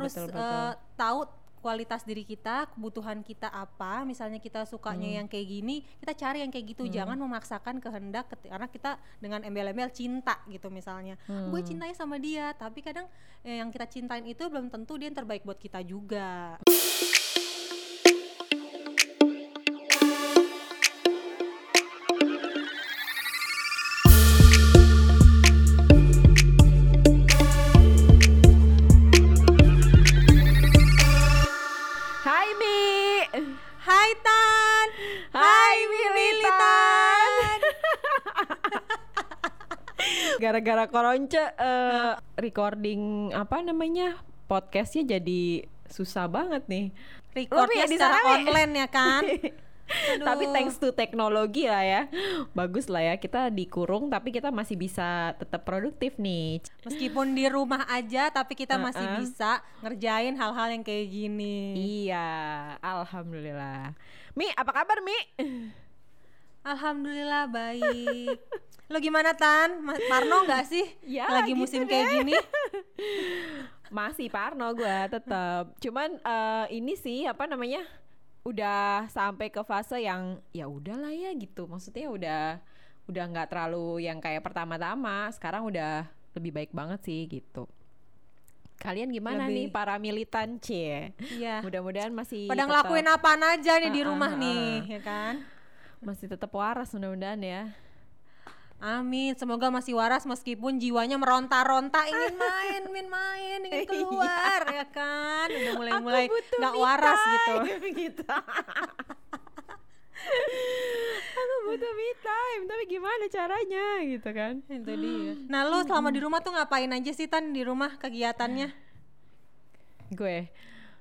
harus betul, betul. eh, tahu kualitas diri kita, kebutuhan kita apa. Misalnya kita sukanya Hmm. yang kayak gini, kita cari yang kayak gitu. Jangan memaksakan kehendak karena kita dengan embel-embel cinta gitu misalnya. Gue Hmm. cintanya sama dia, tapi kadang eh, yang kita cintain itu belum tentu dia yang terbaik buat kita juga. Gara-gara koronce eh, recording apa namanya podcastnya jadi susah banget nih. Recordnya di secara Mi? online ya kan? Tapi Aduh. thanks to teknologi lah ya, bagus lah ya kita dikurung tapi kita masih bisa tetap produktif nih. Meskipun di rumah aja, tapi kita masih Uh-uh. bisa ngerjain hal-hal yang kayak gini. Iya, alhamdulillah. Mi, apa kabar Mi? Alhamdulillah baik. Lo gimana Tan? Ma- Parno nggak sih? Ya, Lagi gitu musim deh. kayak gini? Masih Parno gue tetap. Cuman eh, ini sih apa namanya? Udah sampai ke fase yang ya udahlah ya gitu. Maksudnya udah udah nggak terlalu yang kayak pertama-tama. Sekarang udah lebih baik banget sih gitu. Kalian gimana nih Lebih. para militan C? Iya. Mudah-mudahan masih Pada tetap- ngelakuin apaan aja nih di Uh-uh, rumah uh-uh. nih, ya kan? Masih tetap waras mudah-mudahan ya. Amin, semoga masih waras meskipun jiwanya meronta-ronta ingin main, ingin main, ingin keluar, ya kan? Udah mulai-mulai nggak waras gitu. gitu. aku butuh me time, tapi gimana caranya gitu kan? Itu dia. Nah, lo selama di rumah tuh ngapain aja sih Tan di rumah kegiatannya? Gue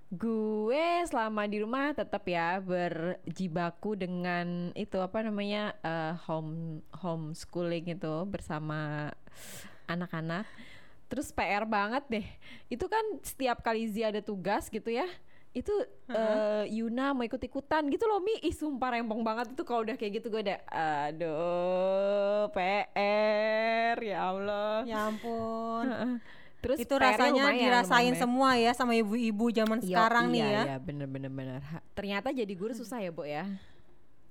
gue selama di rumah tetap ya berjibaku dengan itu apa namanya eh, home homeschooling itu bersama anak-anak. Terus PR banget deh. Itu kan setiap kali Zia ada tugas gitu ya. Itu eh, Yuna mau ikut-ikutan gitu loh Mi. Ih sumpah rempong banget itu kalau udah kayak gitu gue udah aduh PR ya Allah. Ya ampun. Terus itu rasanya lumayan, dirasain lumayan. semua ya sama ibu-ibu zaman Iya, sekarang iya, nih ya. Iya, bener bener bener. Ha- Ternyata jadi guru susah ya, Bu ya.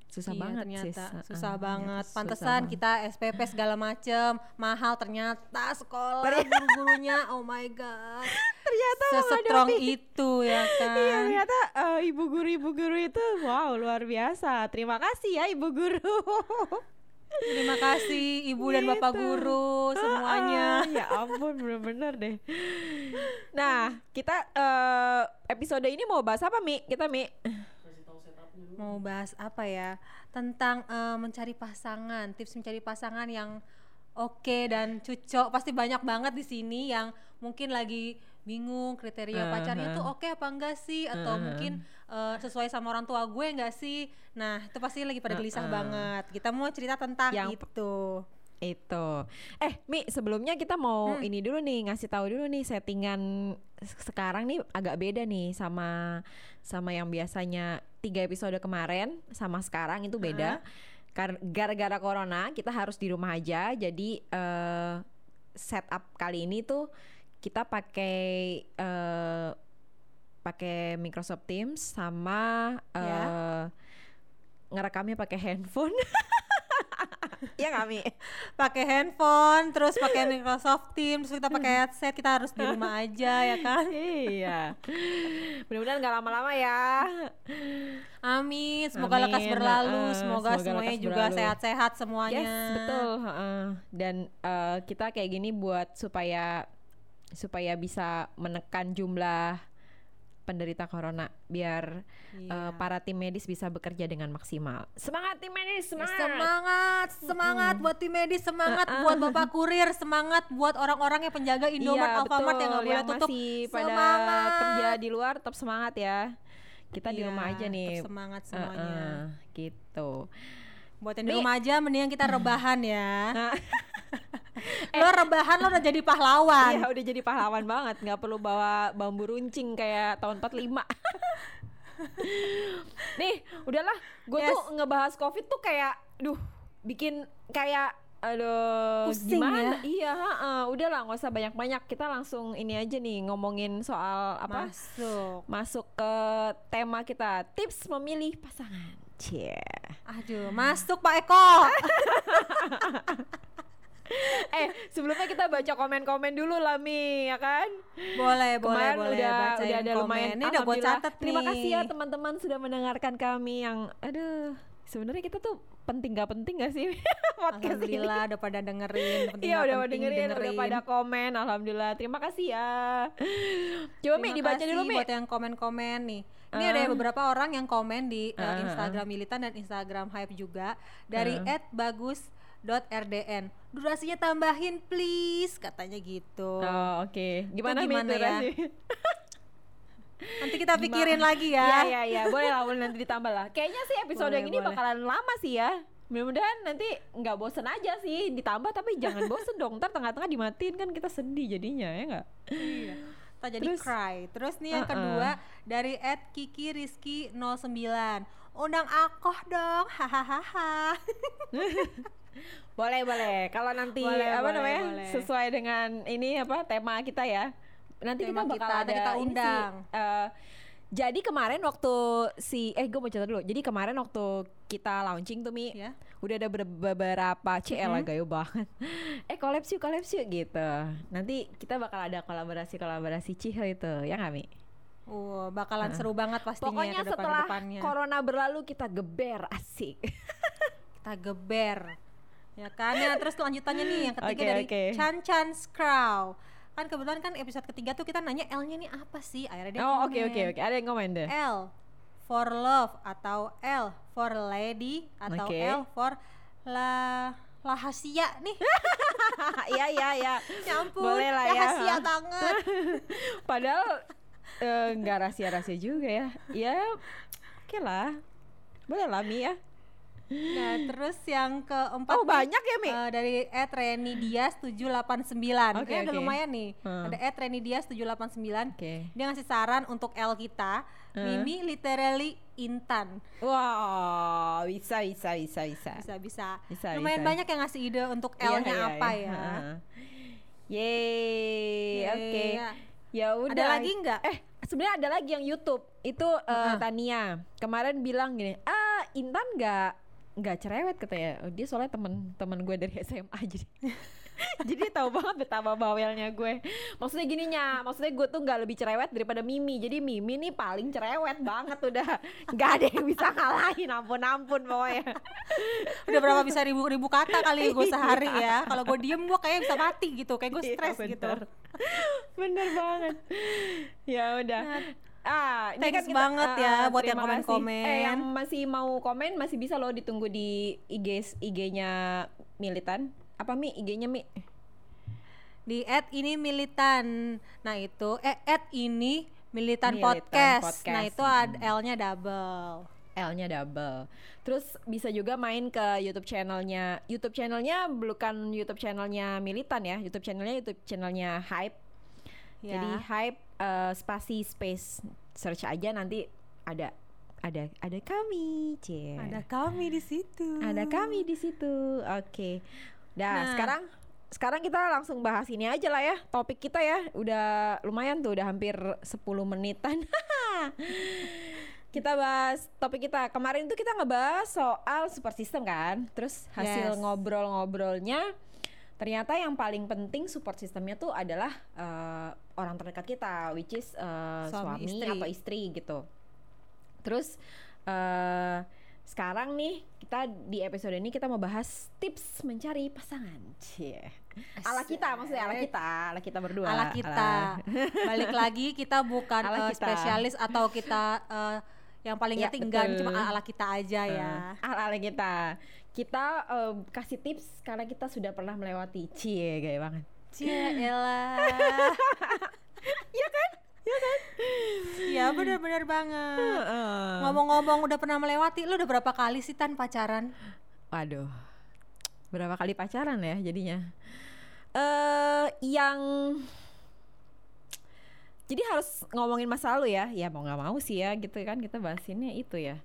Susah Iya, banget ternyata sis. susah Heeh, banget. ternyata susah Pantesan banget. kita SPP segala macem mahal ternyata sekolah guru-gurunya. Oh my god. ternyata Sestrong itu ya Iya, kan. ternyata eh, ibu guru ibu guru itu wow luar biasa. Terima kasih ya ibu guru. Terima kasih ibu dan bapak Gitu. guru semuanya. Ah, ya ampun bener-bener deh. Nah, kita eh, episode ini mau bahas apa Mi? Kita Mi? Mau bahas apa ya? Tentang eh, mencari pasangan, tips mencari pasangan yang oke dan cocok. Pasti banyak banget di sini yang mungkin lagi bingung kriteria pacarnya tuh oke apa enggak sih atau Uh-huh. mungkin eh, sesuai sama orang tua gue enggak sih. Nah, itu pasti lagi pada gelisah Uh-uh. banget. Kita mau cerita tentang Yang itu. Itu. Eh, Mi, sebelumnya kita mau Hmm. ini dulu nih, ngasih tahu dulu nih settingan se- sekarang nih agak beda nih sama sama yang biasanya tiga episode kemarin sama sekarang itu beda. Kar- Gara-gara corona kita harus di rumah aja. Jadi eh setup kali ini tuh kita pakai eh pakai Microsoft Teams sama eh Ya. ngerekamnya pakai handphone. Iya kami. pakai handphone, terus pakai Microsoft Teams, terus kita pakai headset, kita harus di rumah aja ya kan. iya. Mudah-mudahan nggak lama-lama ya. Amin, semoga lekas Amin, berlalu, heeh, semoga, semoga semuanya lekas juga sehat-sehat semuanya. Yes, betul. heeh. Dan eh, kita kayak gini buat supaya supaya bisa menekan jumlah penderita corona biar eh, Iya. para tim medis bisa bekerja dengan maksimal. Semangat tim medis, semangat. Semangat, semangat buat tim medis, semangat buat bapak kurir, semangat buat orang-orang yang penjaga Indomaret, iya, Alfamart betul. yang nggak boleh yang tutup. masih pada semangat. kerja di luar tetap semangat ya. Kita di Iya, rumah aja tetap nih. Semangat Heeh, semuanya. gitu. Buat yang di rumah aja, mendingan kita rebahan ya. Nah, lo rebahan lo udah jadi pahlawan. Iya udah jadi pahlawan banget nggak perlu bawa bambu runcing kayak tahun 45 Nih udahlah gue Yes. tuh ngebahas covid tuh kayak Duh bikin kayak Aduh, Pusing gimana? Iya, heeh. udahlah nggak usah banyak-banyak. Kita langsung ini aja nih ngomongin soal apa? Masuk. Masuk ke tema kita, tips memilih pasangan. Cie. Aduh, masuk Pak Eko. eh, sebelumnya kita baca komen-komen dulu lah Mi, ya kan? boleh, boleh, Kemarin boleh udah bacain udah ada komen. lumayan. Ini udah gue catat Terima nih. kasih ya teman-teman sudah mendengarkan kami yang aduh, sebenarnya kita tuh penting gak penting gak sih podcast ini? Alhamdulillah udah pada dengerin. penting Iya udah penting dengerin, udah pada komen, alhamdulillah. Terima kasih ya. Coba Mi Terima dibaca dulu Mi. buat yang komen-komen nih. Ini Ah. ada beberapa orang yang komen di uh, ah. Instagram Militan dan Instagram Hype juga dari Ah. @bagus.rdn. Durasinya tambahin please katanya gitu. Oh oke. Gimana, Mi gimana ya? Nanti kita pikirin lagi Iya ya. iya iya, boleh lah, boleh nanti ditambah lah. Kayaknya sih episode Boleh, yang ini boleh. bakalan lama sih ya. Mudah-mudahan nanti nggak bosen aja sih ditambah tapi jangan bosen dong. Ntar tengah-tengah dimatiin kan kita sedih jadinya ya nggak? Iya. Tak jadi Terus? cry. Terus nih yang Uh-uh. kedua dari Kiki Rizky 09. Undang akoh dong. Hahaha. Boleh boleh. Kalau nanti Boleh, apa boleh, namanya boleh. sesuai dengan ini apa tema kita ya. Nanti Tema kita bakal kita, ada kita ini sih, undang. eh, jadi kemarin waktu si eh gue mau cerita dulu. Jadi kemarin waktu kita launching tuh Mi, Ya. Udah ada ber- beberapa CL Mhm. gayo banget. eh collab yuk, collab yuk gitu. Nanti kita bakal ada kolaborasi-kolaborasi Cihil itu, ya nggak Mi? Uh, bakalan seru banget pastinya Pokoknya ke depan setelah depannya. corona berlalu kita geber asik. kita geber ya kan ya terus lanjutannya nih yang ketiga Oke, dari oke. Chan Chan Scrow kan kebetulan kan episode ketiga tuh kita nanya L nya nih apa sih akhirnya dia oh oke oke oke, ada yang komen deh. L for love atau L for lady atau Oke. L for la lahasia nih Iya iya iya. ya ampun Boleh lah ya. rahasia banget Padahal eh, nggak rahasia-rahasia juga ya. Ya oke lah. Boleh lah Mi ya. Nah terus yang keempat Oh nih, banyak ya Mi? eh, dari Ed Reni Dias 789 Oke, ada oke. lumayan nih Hmm. ada Ed Reni Dias 789 Oke. Dia ngasih saran untuk L kita, Hmm. Mimi literally Intan. Wow, bisa bisa bisa bisa. Bisa bisa. Bisa, Lumayan bisa. banyak yang ngasih ide untuk Iya, L-nya iya, apa iya. ya. Heeh. Yeay, oke. Ya udah. Ada lagi nggak? Eh, sebenarnya ada lagi yang YouTube. Itu eh, Heeh. Tania. Kemarin bilang gini, "Ah, Intan nggak nggak cerewet katanya." Oh, dia soalnya temen-temen gue dari SMA jadi. jadi dia tahu banget betapa bawelnya gue. Maksudnya gininya, maksudnya gue tuh nggak lebih cerewet daripada Mimi. Jadi Mimi nih paling cerewet banget udah. nggak ada yang bisa ngalahin. Ampun-ampun pokoknya. Udah berapa bisa ribu-ribu kata kali gue sehari Iya. ya. Kalau gue diem gue kayak bisa mati gitu, kayak gue Iya, stres gitu. bener. bener banget ya udah ah ini thanks banget ya buat yang komen-komen. eh yang masih mau komen masih bisa loh ditunggu di IG IG-nya militan apa mi IG-nya mi Di at ini militan. Nah, itu eh at ini militan, Militan podcast. Podcast. Nah, itu ada L-nya double. L-nya double terus bisa juga main ke YouTube channelnya YouTube channelnya bukan YouTube channelnya militan ya YouTube channelnya YouTube channelnya hype Ya. Jadi hype eh, spasi space search aja nanti ada ada ada kami, cie. ada kami di situ. Ada kami di situ. Oke. Dah, Nah. sekarang sekarang kita langsung bahas ini aja lah ya. Topik kita ya. Udah lumayan tuh, udah hampir 10 menitan. kita bahas topik kita. Kemarin tuh kita ngebahas soal super system kan. Terus hasil Yes. ngobrol-ngobrolnya ternyata yang paling penting support sistemnya tuh adalah eh, orang terdekat kita, which is eh, Suami, suami, istri. atau istri gitu. Terus eh sekarang nih kita di episode ini kita mau bahas tips mencari pasangan. Cie. Ala kita maksudnya ala kita, ala kita berdua. ala kita balik lagi kita bukan Ala kita. spesialis atau kita eh, yang paling Ya, ngerti enggak cuma ala kita aja ya ala ala kita. Kita eh, kasih tips karena kita sudah pernah melewati. Cie, gaya banget. cie elah Iya kan? Iya kan? ya benar-benar banget ngomong-ngomong udah pernah melewati lu udah berapa kali sih tan pacaran Waduh. Berapa kali pacaran ya jadinya? Eh yang jadi harus ngomongin masa lalu ya. Ya mau nggak mau sih ya gitu kan kita bahasinnya itu ya.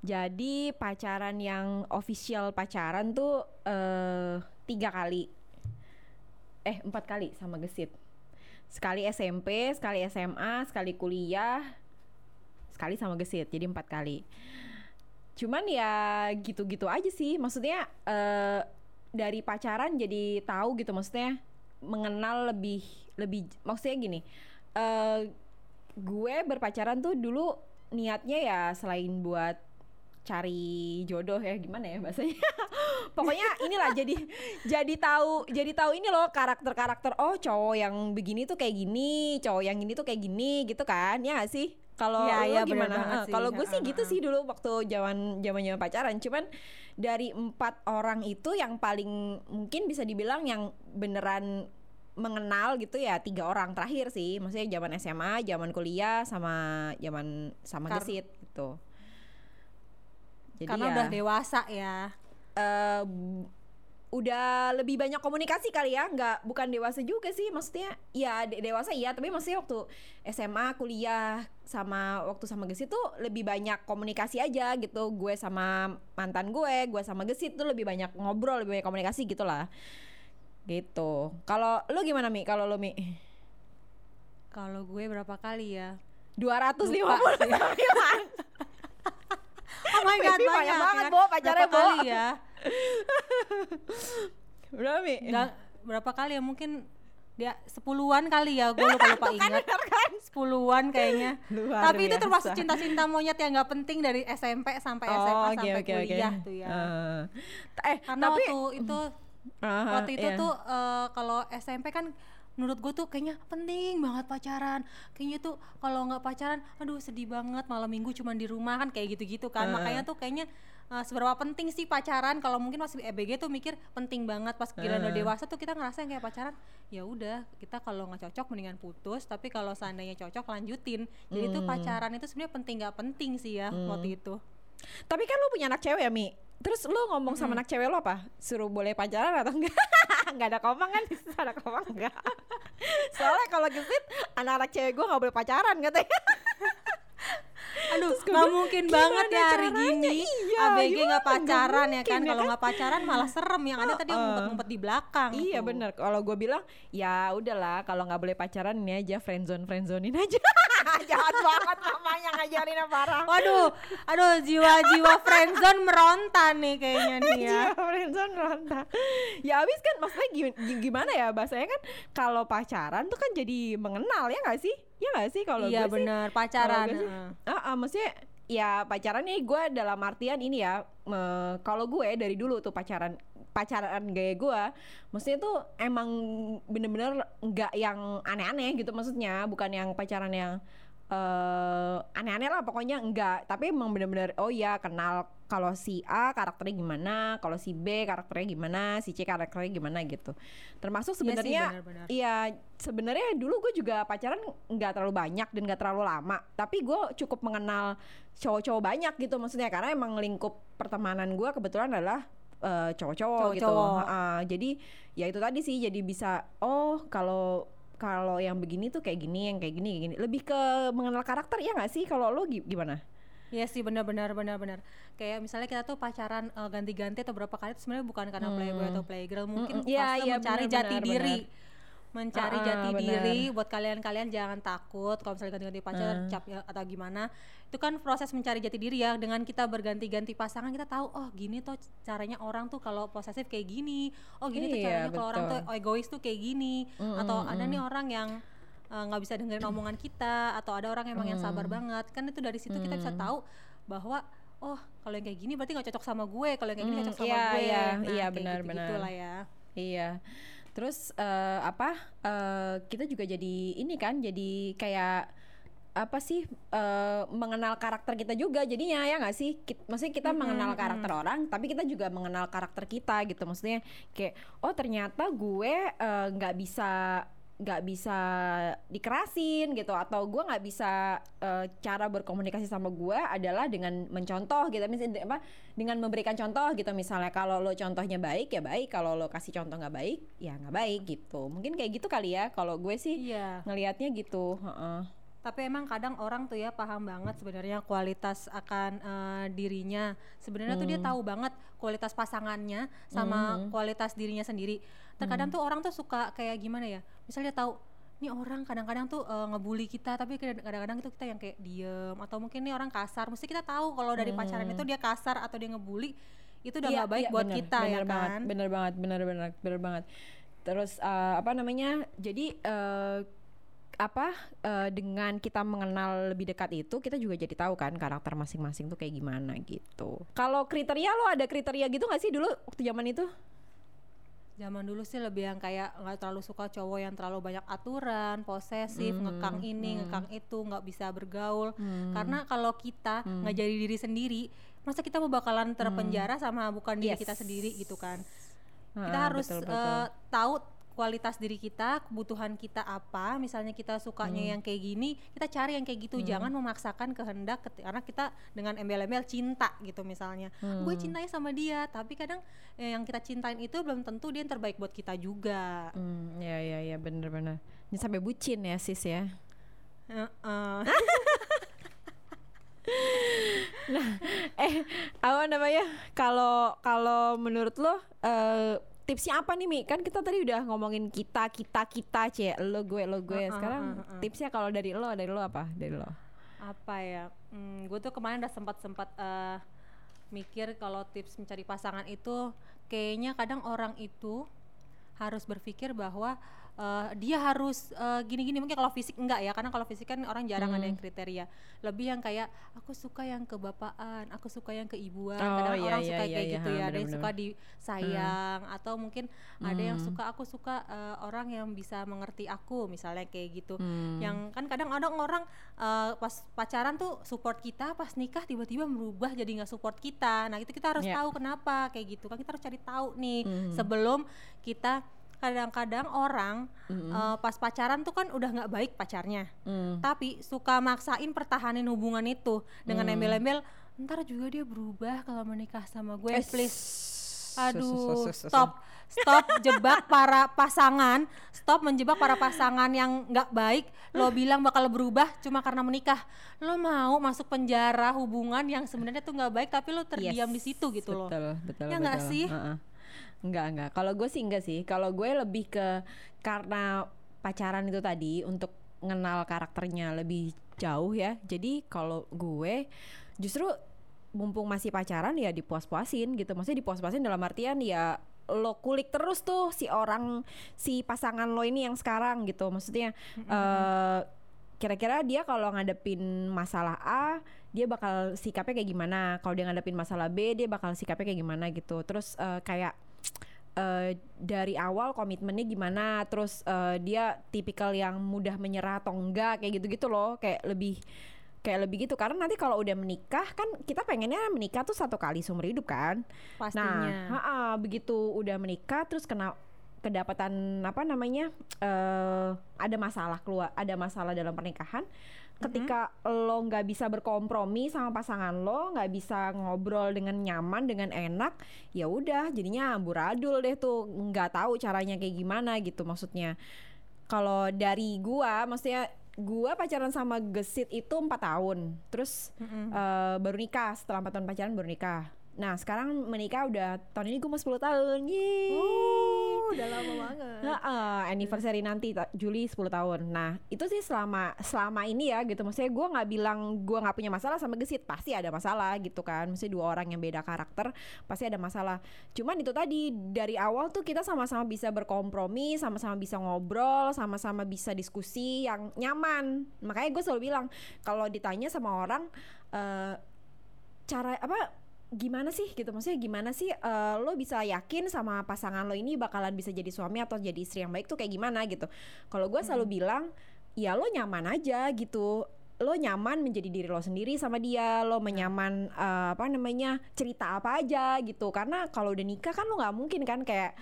Jadi pacaran yang official pacaran tuh eh tiga kali, eh empat kali sama gesit. Sekali SMP, sekali SMA, sekali kuliah, sekali sama gesit. Jadi empat kali. Cuman ya gitu-gitu aja sih. Maksudnya eh dari pacaran jadi tahu gitu. Maksudnya mengenal lebih lebih. Maksudnya gini. eh gue berpacaran tuh dulu niatnya ya selain buat cari jodoh ya gimana ya bahasanya? Pokoknya inilah jadi jadi tahu jadi tahu ini loh karakter karakter oh cowok yang begini tuh kayak gini cowok yang ini tuh kayak gini gitu kan ya gak sih? Kalau iya, bener gimana? kalau gue sih Ha-ha, gitu ha-ha. sih dulu waktu zaman zaman zaman pacaran cuman dari empat orang itu yang paling mungkin bisa dibilang yang beneran mengenal gitu ya tiga orang terakhir sih. Maksudnya zaman SMA zaman kuliah sama zaman sama Kar- gesit gitu jadi Karena ya, udah dewasa ya. eh, b- udah lebih banyak komunikasi kali ya. Nggak bukan dewasa juga sih. Maksudnya ya de- dewasa iya. Tapi maksudnya waktu SMA kuliah sama waktu sama gesit tuh lebih banyak komunikasi aja gitu. Gue sama mantan gue gue sama gesit tuh lebih banyak ngobrol lebih banyak komunikasi gitu lah. Gitu. Kalau lu gimana mi? Kalau lu mi? Kalau gue berapa kali ya? 250 Lupa. sih. Oh my god, banyak, banyak banget, ya. Bo, pacarnya, berapa Bo. kali ya? Berapa mi? Berapa kali ya? Mungkin dia sepuluhan kali ya, gue lupa lupa ingat. Sepuluhan kayaknya. Luar Tapi itu termasuk biasa. cinta-cinta monyet yang nggak penting dari SMP sampai SMA Oh, oke, sampai oke, oke. kuliah tuh ya. Eh, eh, Karena tapi waktu itu Aha, waktu itu iya. tuh eh, kalau SMP kan menurut gue tuh kayaknya penting banget pacaran. Kayaknya tuh kalau nggak pacaran aduh sedih banget. Malam minggu cuman di rumah kan kayak gitu-gitu kan. Heeh. makanya tuh kayaknya eh, seberapa penting sih pacaran? Kalau mungkin masih EBG tuh mikir penting banget. Pas gila udah dewasa tuh kita ngerasa yang kayak pacaran ya udah kita kalau nggak cocok mendingan putus. Tapi kalau seandainya cocok lanjutin. Jadi tuh Hmm. pacaran itu sebenarnya penting nggak penting sih ya waktu itu Tapi kan lu punya anak cewek ya Mi Terus lu ngomong sama anak cewek lu apa? Suruh boleh pacaran atau enggak? enggak ada komang kan? Ada komang enggak? Soalnya kalau gesit Anak-anak cewek gue gak boleh pacaran katanya Aduh, nggak mungkin "Gimana banget ya hari caranya?" gini. Iya, ABG nggak pacaran ya mungkin, kan? ya Kalau kan? nggak pacaran malah serem. Yang ada tadi ngumpet-ngumpet di belakang. Iya tuh. bener Kalau gue bilang Ya udahlah Kalau gak boleh pacaran Ini aja friendzone friendzonein aja Jahat banget mamanya ngajarinnya parah Waduh, aduh jiwa-jiwa friendzone meronta nih kayaknya nih ya. Iya, friendzone ronta. Ya abis kan maksudnya gi- gi- gimana ya bahasanya kan kalau pacaran tuh kan jadi mengenal ya nggak sih? Ya nggak sih kalau Iya gue sih? benar, pacaran. Kalau gue sih, heeh. Ah, ah, maksudnya ya pacaran nih gue dalam artian ini ya me- kalau gue dari dulu tuh pacaran pacaran gaya gue maksudnya tuh emang bener-bener nggak yang aneh-aneh gitu maksudnya bukan yang pacaran yang eh aneh-aneh lah pokoknya enggak tapi emang bener-bener oh ya kenal kalau si A karakternya gimana kalau si B karakternya gimana si C karakternya gimana gitu termasuk Iya sebenarnya. Iya, sebenarnya dulu gue juga pacaran nggak terlalu banyak dan nggak terlalu lama. Tapi gue cukup mengenal cowok-cowok banyak gitu maksudnya karena emang lingkup pertemanan gue kebetulan adalah eh, cowok-cowok gitu. Cowok-cowok. Ha-ha, jadi ya itu tadi sih jadi bisa oh kalau kalau yang begini tuh kayak gini, yang kayak gini, kayak gini. Lebih ke mengenal karakter ya nggak sih? Kalau lo gi- gimana? Iya sih benar-benar benar-benar. Kayak misalnya kita tuh pacaran eh, ganti-ganti atau berapa kali itu sebenarnya bukan karena playboy atau playgirl, mungkin Mm-mm. Iya, fase iya, mencari benar, jati benar, diri. benar. Mencari Ah, jati benar. diri buat kalian-kalian jangan takut kalau misalnya ganti-ganti pacar Ah. cap ya, atau gimana. Itu kan proses mencari jati diri ya. Dengan kita berganti-ganti pasangan kita tahu oh gini tuh caranya orang tuh kalau posesif kayak gini. Oh gini tuh Iya, caranya kalau orang tuh egois tuh kayak gini. Atau ada nih orang yang eh, nggak bisa dengerin omongan kita atau ada orang emang yang sabar banget kan itu dari situ kita bisa tahu bahwa oh kalau yang kayak gini berarti nggak cocok sama gue kalau yang kayak gini Hmm, cocok sama iya, gue iya, nah, iya, kayak benar, gitu-gitu benar. lah ya Iya. Terus eh, apa? eh, kita juga jadi ini kan, jadi kayak apa sih eh, mengenal karakter kita juga jadinya ya nggak sih? Kit- maksudnya kita mengenal karakter orang, tapi kita juga mengenal karakter kita gitu. Maksudnya kayak oh ternyata gue nggak bisa nggak bisa dikerasin gitu atau gue nggak bisa eh, cara berkomunikasi sama gue adalah dengan mencontoh gitu misalnya apa dengan memberikan contoh gitu misalnya kalau lo contohnya baik ya baik kalau lo kasih contoh nggak baik ya nggak baik gitu mungkin kayak gitu kali ya kalau gue sih iya ngelihatnya gitu heeh. Tapi emang kadang orang tuh ya paham banget sebenarnya kualitas akan eh, dirinya. Sebenarnya tuh dia Hmm. tahu banget kualitas pasangannya sama Mhm. kualitas dirinya sendiri. Terkadang Hmm. tuh orang tuh suka kayak gimana ya? Misalnya tahu ini orang kadang-kadang tuh eh, ngebully kita tapi kadang- kadang-kadang itu kita yang kayak diem atau mungkin ini orang kasar. Mesti kita tahu kalau dari pacaran Hmm. itu dia kasar atau dia ngebully itu udah Iya, nggak baik iya, buat bener, kita bener ya banget, kan? Bener banget, bener bener bener banget. Terus eh, apa namanya? Jadi eh, apa eh, dengan kita mengenal lebih dekat itu kita juga jadi tahu kan karakter masing-masing tuh kayak gimana gitu. Kalau kriteria lo ada kriteria gitu gak sih dulu waktu zaman itu? Zaman dulu sih lebih yang kayak nggak terlalu suka cowok yang terlalu banyak aturan, posesif, Hmm, ngekang ini, hmm. ngekang itu, nggak bisa bergaul. Hmm. Karena kalau kita Hmm. nggak jadi diri sendiri, masa kita mau bakalan terpenjara sama bukan diri Yes. kita sendiri gitu kan? Kita Ah, harus betul, betul. eh, tahu kualitas diri kita, kebutuhan kita apa. Misalnya kita sukanya Hmm. yang kayak gini, kita cari yang kayak gitu. Jangan memaksakan kehendak karena kita dengan embel-embel cinta gitu misalnya. Gue Hmm. cintanya sama dia, tapi kadang eh, yang kita cintain itu belum tentu dia yang terbaik buat kita juga. Hmm, ya ya ya bener-bener. Ini sampai bucin ya sis ya. Heeh. eh apa namanya kalau kalau menurut lo eh, tipsnya apa nih Mi? Kan kita tadi udah ngomongin kita kita kita cie lo gue lo gue. Sekarang tipsnya kalau dari lo dari lo apa? Dari lo. Apa ya? Hmm, gue tuh kemarin udah sempat sempat eh, mikir kalau tips mencari pasangan itu kayaknya kadang orang itu harus berpikir bahwa eh, dia harus eh, gini-gini mungkin kalau fisik enggak ya karena kalau fisik kan orang jarang ada Hmm. yang kriteria lebih yang kayak aku suka yang kebapaan aku suka yang keibuan Oh, kadang iya, orang iya, suka iya, kayak iya, gitu ya ada yang suka disayang atau mungkin ada yang Hmm. suka aku suka eh, orang yang bisa mengerti aku misalnya kayak gitu Hmm. yang kan kadang ada orang eh, pas pacaran tuh support kita pas nikah tiba-tiba berubah jadi nggak support kita nah itu kita harus Ya. tahu kenapa kayak gitu kan kita harus cari tahu nih Mhm. sebelum kita kadang-kadang orang Mm-mm. eh, pas pacaran tuh kan udah nggak baik pacarnya Hmm. tapi suka maksain pertahanin hubungan itu dengan Hmm. embel-embel ntar juga dia berubah kalau menikah sama gue Eh, please Aduh, stop, stop jebak para pasangan, stop menjebak para pasangan yang nggak baik. Lo bilang bakal berubah cuma karena menikah. Lo mau masuk penjara hubungan yang sebenarnya tuh nggak baik, tapi lo terdiam Yes, di situ gitu loh. betul, Betul, Ya nggak betul. sih? Heeh. Enggak, enggak. Kalau gue sih enggak sih. Kalau gue lebih ke karena pacaran itu tadi untuk ngenal karakternya lebih jauh ya. Jadi kalau gue justru mumpung masih pacaran ya dipuas-puasin gitu. Maksudnya dipuas-puasin dalam artian ya lo kulik terus tuh si orang si pasangan lo ini yang sekarang gitu. Maksudnya eh kira-kira dia kalau ngadepin masalah A dia bakal sikapnya kayak gimana kalau dia ngadepin masalah B dia bakal sikapnya kayak gimana gitu terus eh, kayak eh, dari awal komitmennya gimana terus eh, dia tipikal yang mudah menyerah atau enggak kayak gitu-gitu loh kayak lebih kayak lebih gitu karena nanti kalau udah menikah kan kita pengennya menikah tuh satu kali seumur hidup kan Pastinya. Nah, ha-ha, begitu udah menikah terus kena kedapatan apa namanya eh ada masalah keluar, ada masalah dalam pernikahan. Ketika lo nggak bisa berkompromi sama pasangan lo, nggak bisa ngobrol dengan nyaman, dengan enak, ya udah jadinya amburadul deh tuh, nggak tahu caranya kayak gimana gitu maksudnya. Kalau dari gua, maksudnya gua pacaran sama Gesit itu empat tahun, terus Mm-mm. eh, baru nikah setelah 4 tahun pacaran baru nikah. Nah sekarang menikah udah tahun ini gue mau 10 tahun. Yeay. Uh, udah lama banget. Heeh, anniversary nanti Juli 10 tahun. Nah itu sih selama selama ini ya gitu. Maksudnya gue nggak bilang gue nggak punya masalah sama Gesit. Pasti ada masalah gitu kan. Maksudnya dua orang yang beda karakter pasti ada masalah. Cuman itu tadi dari awal tuh kita sama-sama bisa berkompromi, sama-sama bisa ngobrol, sama-sama bisa diskusi yang nyaman. Makanya gue selalu bilang kalau ditanya sama orang eh cara apa gimana sih gitu maksudnya gimana sih eh, lo bisa yakin sama pasangan lo ini bakalan bisa jadi suami atau jadi istri yang baik tuh kayak gimana gitu kalau gue selalu bilang ya lo nyaman aja gitu lo nyaman menjadi diri lo sendiri sama dia lo menyaman eh, apa namanya cerita apa aja gitu karena kalau udah nikah kan lo nggak mungkin kan kayak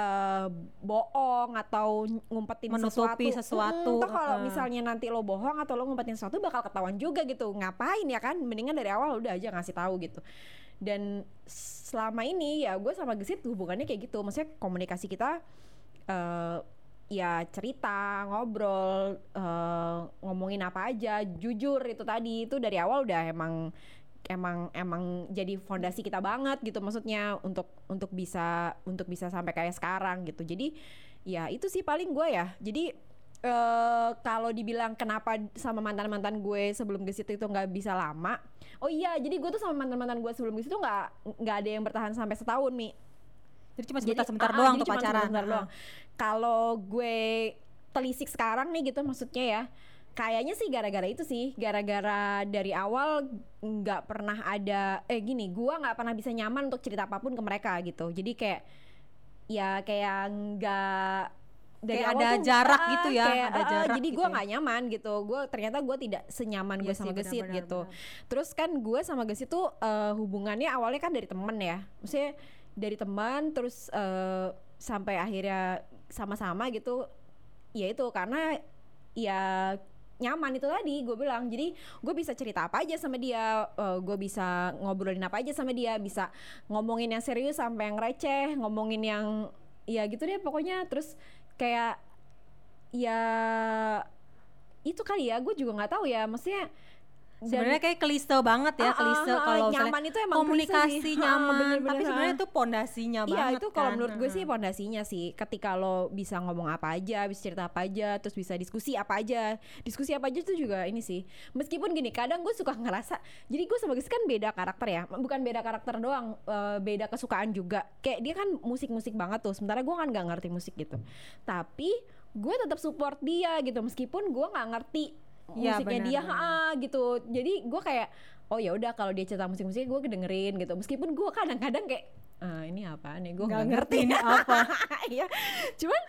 eh, bohong atau ngumpetin Menutupi sesuatu. sesuatu, Mm, toh kalau heeh. misalnya nanti lo bohong atau lo ngumpetin sesuatu bakal ketahuan juga gitu. Ngapain ya kan? Mendingan dari awal udah aja ngasih tahu gitu. Dan selama ini ya gue sama Gesit hubungannya kayak gitu. Maksudnya komunikasi kita eh ya cerita ngobrol eh, ngomongin apa aja jujur itu tadi. Itu dari awal udah emang emang emang jadi fondasi kita banget gitu maksudnya untuk untuk bisa untuk bisa sampai kayak sekarang gitu. Jadi ya itu sih paling gue ya. Jadi eh kalau dibilang kenapa sama mantan mantan gue sebelum ke situ itu nggak bisa lama oh iya jadi gue tuh sama mantan mantan gue sebelum ke situ nggak nggak ada yang bertahan sampai setahun mi Jadi cuma sebentar-sebentar ah, doang jadi tuh pacaran. sebentar Ah. doang. Kalau gue telisik sekarang nih gitu maksudnya ya. Kayaknya sih gara-gara itu sih, gara-gara dari awal nggak pernah ada eh gini, gua nggak pernah bisa nyaman untuk cerita apa pun ke mereka gitu. Jadi kayak ya kayak nggak dari Kayak ada tuh, jarak ah, gitu ya, kayak, ada ah, ah, jarak jadi gitu gue ya. nggak nyaman gitu gue ternyata gue tidak senyaman gue Iya sama sih, gesit gitu benar. Terus kan gue sama Gesit tuh eh, hubungannya awalnya kan dari temen ya, maksudnya dari teman terus eh, sampai akhirnya sama-sama gitu. Ya itu karena ya nyaman itu tadi gue bilang jadi gue bisa cerita apa aja sama dia gue bisa ngobrolin apa aja sama dia bisa ngomongin yang serius sampai yang receh ngomongin yang ya gitu deh pokoknya terus kayak ya itu kali ya gue juga nggak tahu ya maksudnya Sebenarnya kayak klise banget ya, Ah, klise ah, kalau misalnya nyaman itu emang komunikasi nyaman, bener-bener, tapi sebenarnya itu pondasinya Iya banget itu kalau kan. menurut gue sih pondasinya sih. Ketika lo bisa ngomong apa aja, bisa cerita apa aja, terus bisa diskusi apa aja, diskusi apa aja itu juga ini sih. Meskipun gini kadang gue suka ngerasa, jadi gue sama Gus kan beda karakter ya, bukan beda karakter doang, eh, beda kesukaan juga. Kayak dia kan musik-musik banget tuh, sementara gue kan nggak ngerti musik gitu. Tapi gue tetap support dia gitu, meskipun gue nggak ngerti Iya, musiknya benar, dia, benar. ah, gitu. Jadi gue kayak oh ya udah kalau dia cerita musik-musik gue kedengerin gitu. Meskipun gue kadang-kadang kayak "Ah, ini apa nih gue Nggak ngerti ini apa. Iya, cuman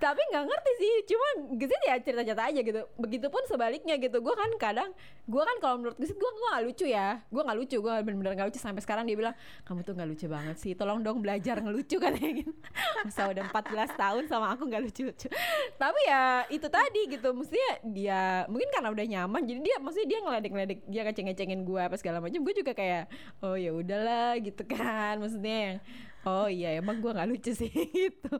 tapi nggak ngerti sih, cuman Gesit ya cerita-cerita aja gitu. Begitupun sebaliknya gitu. Gue kan kadang, gue kan kalau menurut Gesit gue gue nggak lucu ya, gue nggak lucu, gue bener-bener nggak lucu sampai sekarang dia bilang kamu tuh nggak lucu banget sih, tolong dong belajar ngelucu katanya gitu. Masa udah 14 tahun sama aku nggak lucu-lucu. Tapi ya itu tadi gitu, mestinya dia mungkin karena udah nyaman, jadi dia maksudnya dia ngeledek-ngeledek, dia ngeceng-ngecengin gue apa segala macam. Gue juga kayak oh ya udahlah gitu kan, maksudnya yang Oh iya emang gue nggak lucu sih gitu.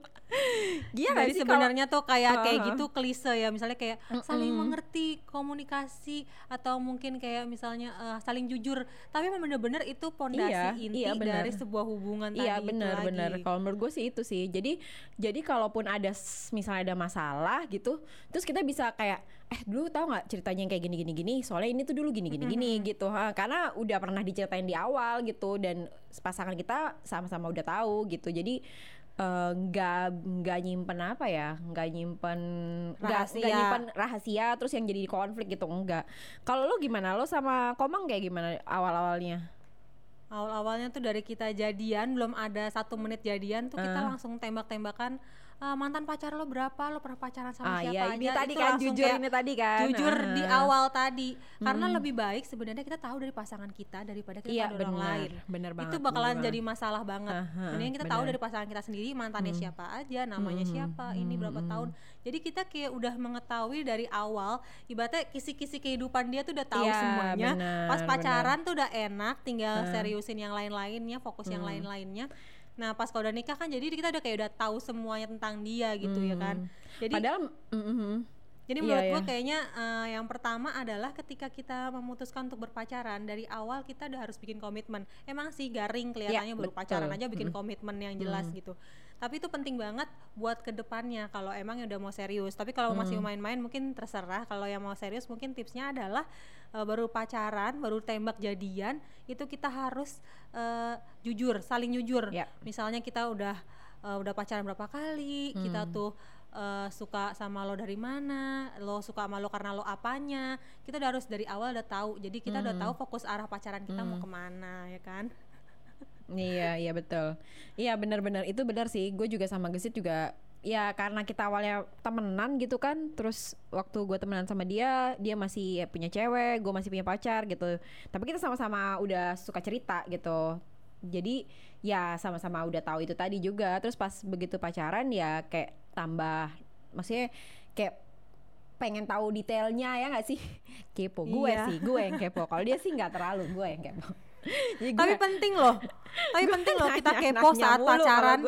Iya Jadi sih sebenarnya tuh kayak kayak Ah, ah. gitu klise ya, misalnya kayak saling mengerti, komunikasi atau mungkin kayak misalnya eh, saling jujur. Tapi emang bener-bener itu pondasi Iya, inti iya, benar. dari sebuah hubungan Iya tadi itu benar lagi. Kalau menurut gue sih itu sih. Jadi jadi kalaupun ada misalnya ada masalah gitu, terus kita bisa kayak eh dulu tahu nggak ceritanya yang kayak gini gini gini. Soalnya ini tuh dulu gini gini gini gitu. Ha, karena udah pernah diceritain di awal gitu dan pasangan kita sama-sama udah tahu gitu. Jadi eh, nggak nggak nyimpen apa ya nggak nyimpen nggak Rahasia. nyimpen rahasia terus yang jadi konflik gitu enggak kalau lo gimana lo sama komang kayak gimana awal awalnya Awal-awalnya tuh dari kita jadian, belum ada satu menit jadian tuh kita Ah. langsung tembak-tembakan "Eh, mantan pacar lo berapa, lo pernah pacaran sama ah siapa iya aja. ini tadi Itu kan jujur kayak ini tadi kan. jujur di Ah. awal tadi. Karena lebih baik sebenarnya kita tahu dari pasangan kita daripada kita Iya tahu dari orang lain. Bener banget. itu bakalan bener jadi masalah banget. Mendingan kita tahu bener. dari pasangan kita sendiri mantannya siapa aja namanya Hmm, siapa ini berapa tahun. Jadi kita kayak udah mengetahui dari awal ibaratnya kisi-kisi kehidupan dia tuh udah tahu Iya, semuanya. Benar, pas pacaran tuh udah enak tinggal seriusin yang lain-lainnya fokus yang Hmm. lain-lainnya nah pas kalau udah nikah kan jadi kita udah kayak udah tahu semuanya tentang dia gitu ya kan jadi Hmm. Padahal mm, mm, jadi Iya, menurut iya. gue kayaknya eh, yang pertama adalah ketika kita memutuskan untuk berpacaran dari awal kita udah harus bikin komitmen. Emang sih garing kelihatannya baru betul. pacaran aja bikin komitmen yang jelas gitu. Tapi itu penting banget buat ke depannya kalau emang udah mau serius. Tapi kalau masih main-main mungkin terserah. Kalau yang mau serius mungkin tipsnya adalah eh, baru pacaran, baru tembak jadian itu kita harus eh, jujur, saling jujur. Ya. Misalnya kita udah eh, udah pacaran berapa kali, kita Hmm. tuh eh, suka sama lo dari mana, lo suka sama lo karena lo apanya, kita udah harus dari awal udah tahu. Jadi kita udah Hmm. tahu fokus arah pacaran kita mau ke mana, ya kan? Iya iya betul. Iya benar-benar. Itu benar sih. Gue juga sama Gesit juga ya karena kita awalnya temenan gitu kan terus waktu gue temenan sama dia dia masih punya cewek gue masih punya pacar gitu. Tapi kita sama-sama udah suka cerita gitu. Jadi ya sama-sama udah tahu itu tadi juga. Terus pas begitu pacaran ya kayak tambah maksudnya kayak pengen tahu detailnya ya nggak sih? Kepo gue Iya. sih gue yang kepo. Kalau dia sih nggak terlalu gue yang kepo Tapi penting loh. Tapi penting loh kita kepo saat pacaran.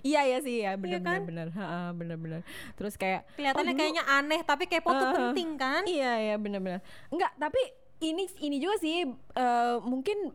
iya ya sih ya bener bener bener. Bener bener. Terus kayak Kelihatannya oh, kayaknya aneh, tapi kepo tuh penting kan? iya ya bener bener. Enggak tapi ini ini juga sih eh, mungkin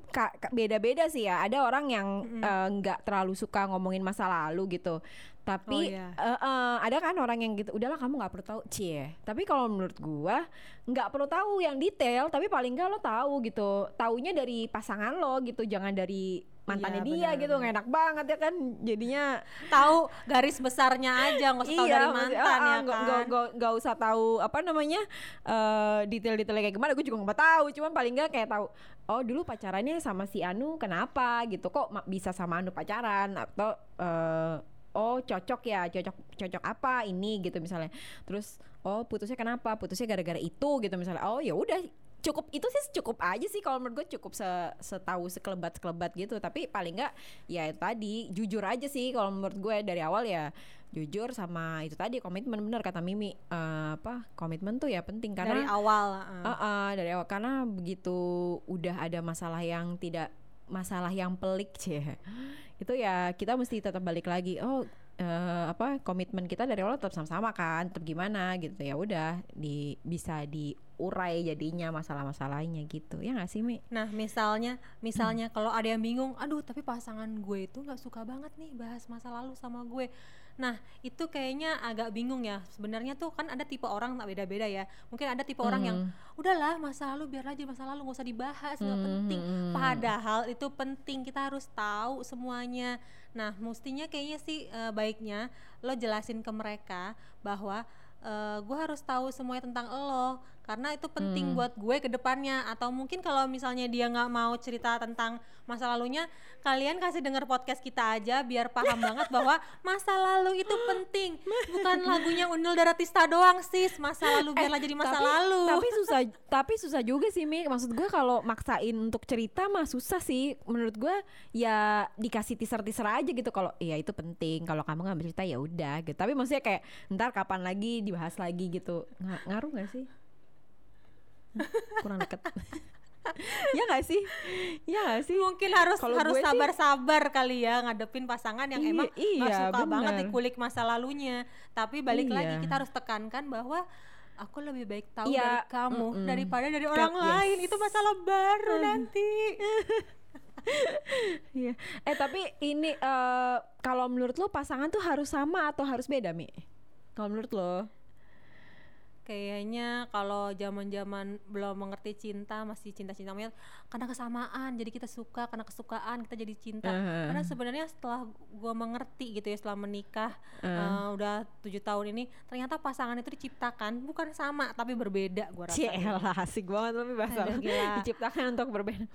beda-beda sih ya. Ada orang yang eh, nggak terlalu suka ngomongin masa lalu gitu. Tapi Oh, iya. eh, eh, ada kan orang yang gitu udahlah kamu nggak perlu tahu. Cie. Tapi kalau menurut gua nggak perlu tahu yang detail tapi paling nggak lo tahu gitu. Taunya dari pasangan lo gitu jangan dari mantannya Iya, dia benar, gitu nggak enak banget ya kan jadinya Tahu garis besarnya aja, nggak usah tahu dari mantan ah, ya ah, nggak- kan. nggak- nggak- nggak usah tahu apa namanya eh detail-detailnya kayak gimana gue juga nggak tahu. Cuman paling nggak kayak tahu oh dulu pacarannya sama si Anu kenapa? gitu. Kok bisa sama Anu pacaran? Atau eh, oh cocok ya cocok cocok apa ini? gitu misalnya. Terus oh putusnya kenapa? Putusnya gara-gara itu gitu misalnya. Oh ya udah cukup itu sih cukup aja sih kalau menurut gue cukup se setahu sekelebat sekelebat gitu tapi paling nggak ya tadi jujur aja sih kalau menurut gue dari awal ya jujur sama itu tadi komitmen bener kata Mimi Eh, apa komitmen tuh ya penting dari karena awal. Ah, uh. ah, dari awal karena begitu udah ada masalah yang tidak masalah yang pelik cie itu ya kita mesti tetap balik lagi oh eh, apa komitmen kita dari awal tetap sama-sama kan tetap gimana gitu ya udah di bisa diurai jadinya masalah-masalahnya gitu ya nggak sih Mi? Nah, misalnya, misalnya Hmm. kalau ada yang bingung, aduh, tapi pasangan gue itu nggak suka banget nih bahas masa lalu sama gue. Nah, itu kayaknya agak bingung ya. Sebenarnya tuh kan ada tipe orang tak beda-beda ya. Mungkin ada tipe orang yang Hmm. udahlah masa lalu biar aja masa lalu nggak usah dibahas, nggak Hmm, penting. hmm. Padahal itu penting, kita harus tahu semuanya. Nah, mestinya kayaknya sih eh, baiknya lo jelasin ke mereka bahwa eh, gue harus tahu semuanya tentang lo karena itu penting Hmm. buat gue ke depannya atau mungkin kalau misalnya dia nggak mau cerita tentang masa lalunya kalian kasih denger podcast kita aja biar paham banget bahwa masa lalu itu penting bukan lagunya Unil Daratista doang sis masa lalu biarlah jadi masa Eh, tapi, lalu Tapi susah, tapi susah juga sih Mi. Maksud gue kalau maksain untuk cerita mah susah sih. Menurut gue ya dikasih teaser-teaser aja gitu. Kalau iya itu penting. Kalau kamu nggak cerita ya udah gitu. Tapi maksudnya kayak ntar kapan lagi dibahas lagi gitu. Nga- ngaruh nggak sih? Kurang deket. ya nggak sih? Ya nggak sih? mungkin harus Kalau harus sabar-sabar kali ya ngadepin pasangan yang Iya, emang nggak iya, suka banget bener. dikulik masa lalunya tapi balik lagi Iya. kita harus tekankan bahwa aku lebih baik tahu Iya, dari kamu mm-mm. daripada dari orang yes. lain itu masalah baru nanti Iya. Eh tapi ini eh kalau menurut lo pasangan tuh harus sama atau harus beda Mi? Kalau menurut lo? Kayaknya kalau zaman-zaman belum mengerti cinta masih cinta-cinta monyet karena kesamaan jadi kita suka karena kesukaan kita jadi cinta Uh-huh. karena sebenarnya setelah gua mengerti gitu ya setelah menikah Uh. eh, udah tujuh tahun ini ternyata pasangan itu diciptakan bukan sama tapi berbeda gua rasa Cielah asik banget tapi bahasa Aduh, diciptakan untuk berbeda.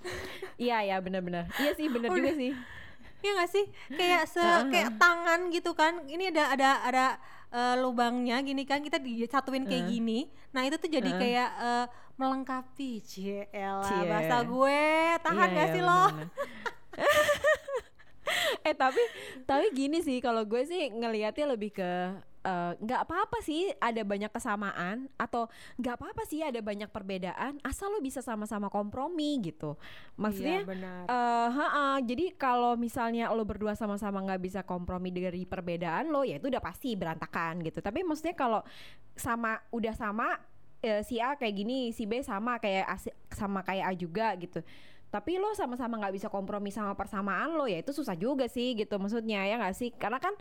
iya ya benar-benar. Iya sih benar juga sih. Iya gak sih? Kayak se kayak tangan gitu kan. Ini ada ada ada eh, lubangnya gini kan kita disatuin kayak Uh. gini. Nah itu tuh jadi Uh. kayak eh, melengkapi. Ciela Cie. bahasa gue. Tahan Iya, gak iya, sih lo? eh tapi tapi gini sih kalau gue sih ngelihatnya lebih ke eh, nggak apa-apa sih ada banyak kesamaan atau nggak apa-apa sih ada banyak perbedaan asal lo bisa sama-sama kompromi gitu maksudnya Iya, benar Eh, ha-ha. jadi kalau misalnya lo berdua sama-sama nggak bisa kompromi dari perbedaan lo, ya itu udah pasti berantakan gitu. Tapi maksudnya kalau sama udah sama eh, si A kayak gini, si B sama kayak A, sama kayak A juga gitu. Tapi lo sama-sama nggak bisa kompromi sama persamaan lo, ya itu susah juga sih gitu maksudnya ya nggak sih? Karena kan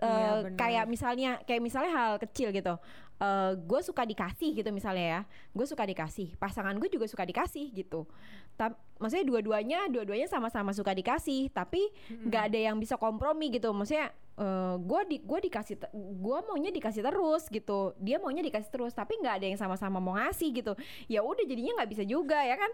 Iya, eh, benar. kayak misalnya kayak misalnya hal kecil gitu. Eh gue suka dikasih gitu misalnya ya, gue suka dikasih, pasangan gue juga suka dikasih gitu. Ta- maksudnya dua-duanya dua-duanya sama-sama suka dikasih. Tapi nggak ada yang bisa kompromi gitu. Maksudnya eh gue di gue dikasih gue maunya dikasih terus gitu. Dia maunya dikasih terus tapi nggak ada yang sama-sama mau ngasih gitu. Ya udah jadinya nggak bisa juga ya kan?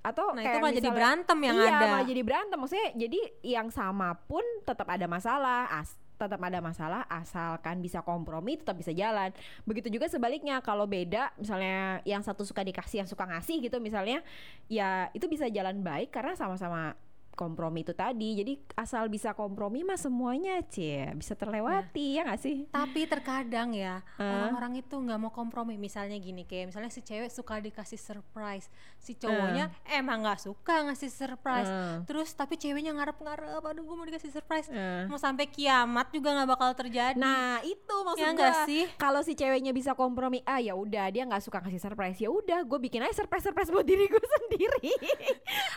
Atau nah itu kayak malah jadi misalnya- berantem yang iya, ada. malah jadi berantem. Maksudnya jadi yang sama pun tetap ada masalah. As tetap ada masalah asalkan bisa kompromi tetap bisa jalan. Begitu juga sebaliknya kalau beda misalnya yang satu suka dikasih yang suka ngasih gitu misalnya ya itu bisa jalan baik karena sama-sama kompromi itu tadi. Jadi asal bisa kompromi mah semuanya cie bisa terlewati ya nggak sih? Tapi terkadang ya Hah? orang-orang itu nggak mau kompromi. Misalnya gini, kayak misalnya si cewek suka dikasih surprise, si cowoknya emang nggak suka ngasih surprise. Eh. Terus tapi ceweknya ngarep-ngarep, aduh gue mau dikasih surprise. Eh. Mau sampai kiamat juga nggak bakal terjadi. Nah itu maksud Ya sih? Kalau si ceweknya bisa kompromi, ah ya udah dia nggak suka kasih surprise, ya udah gue bikin aja surprise surprise buat diri gue sendiri.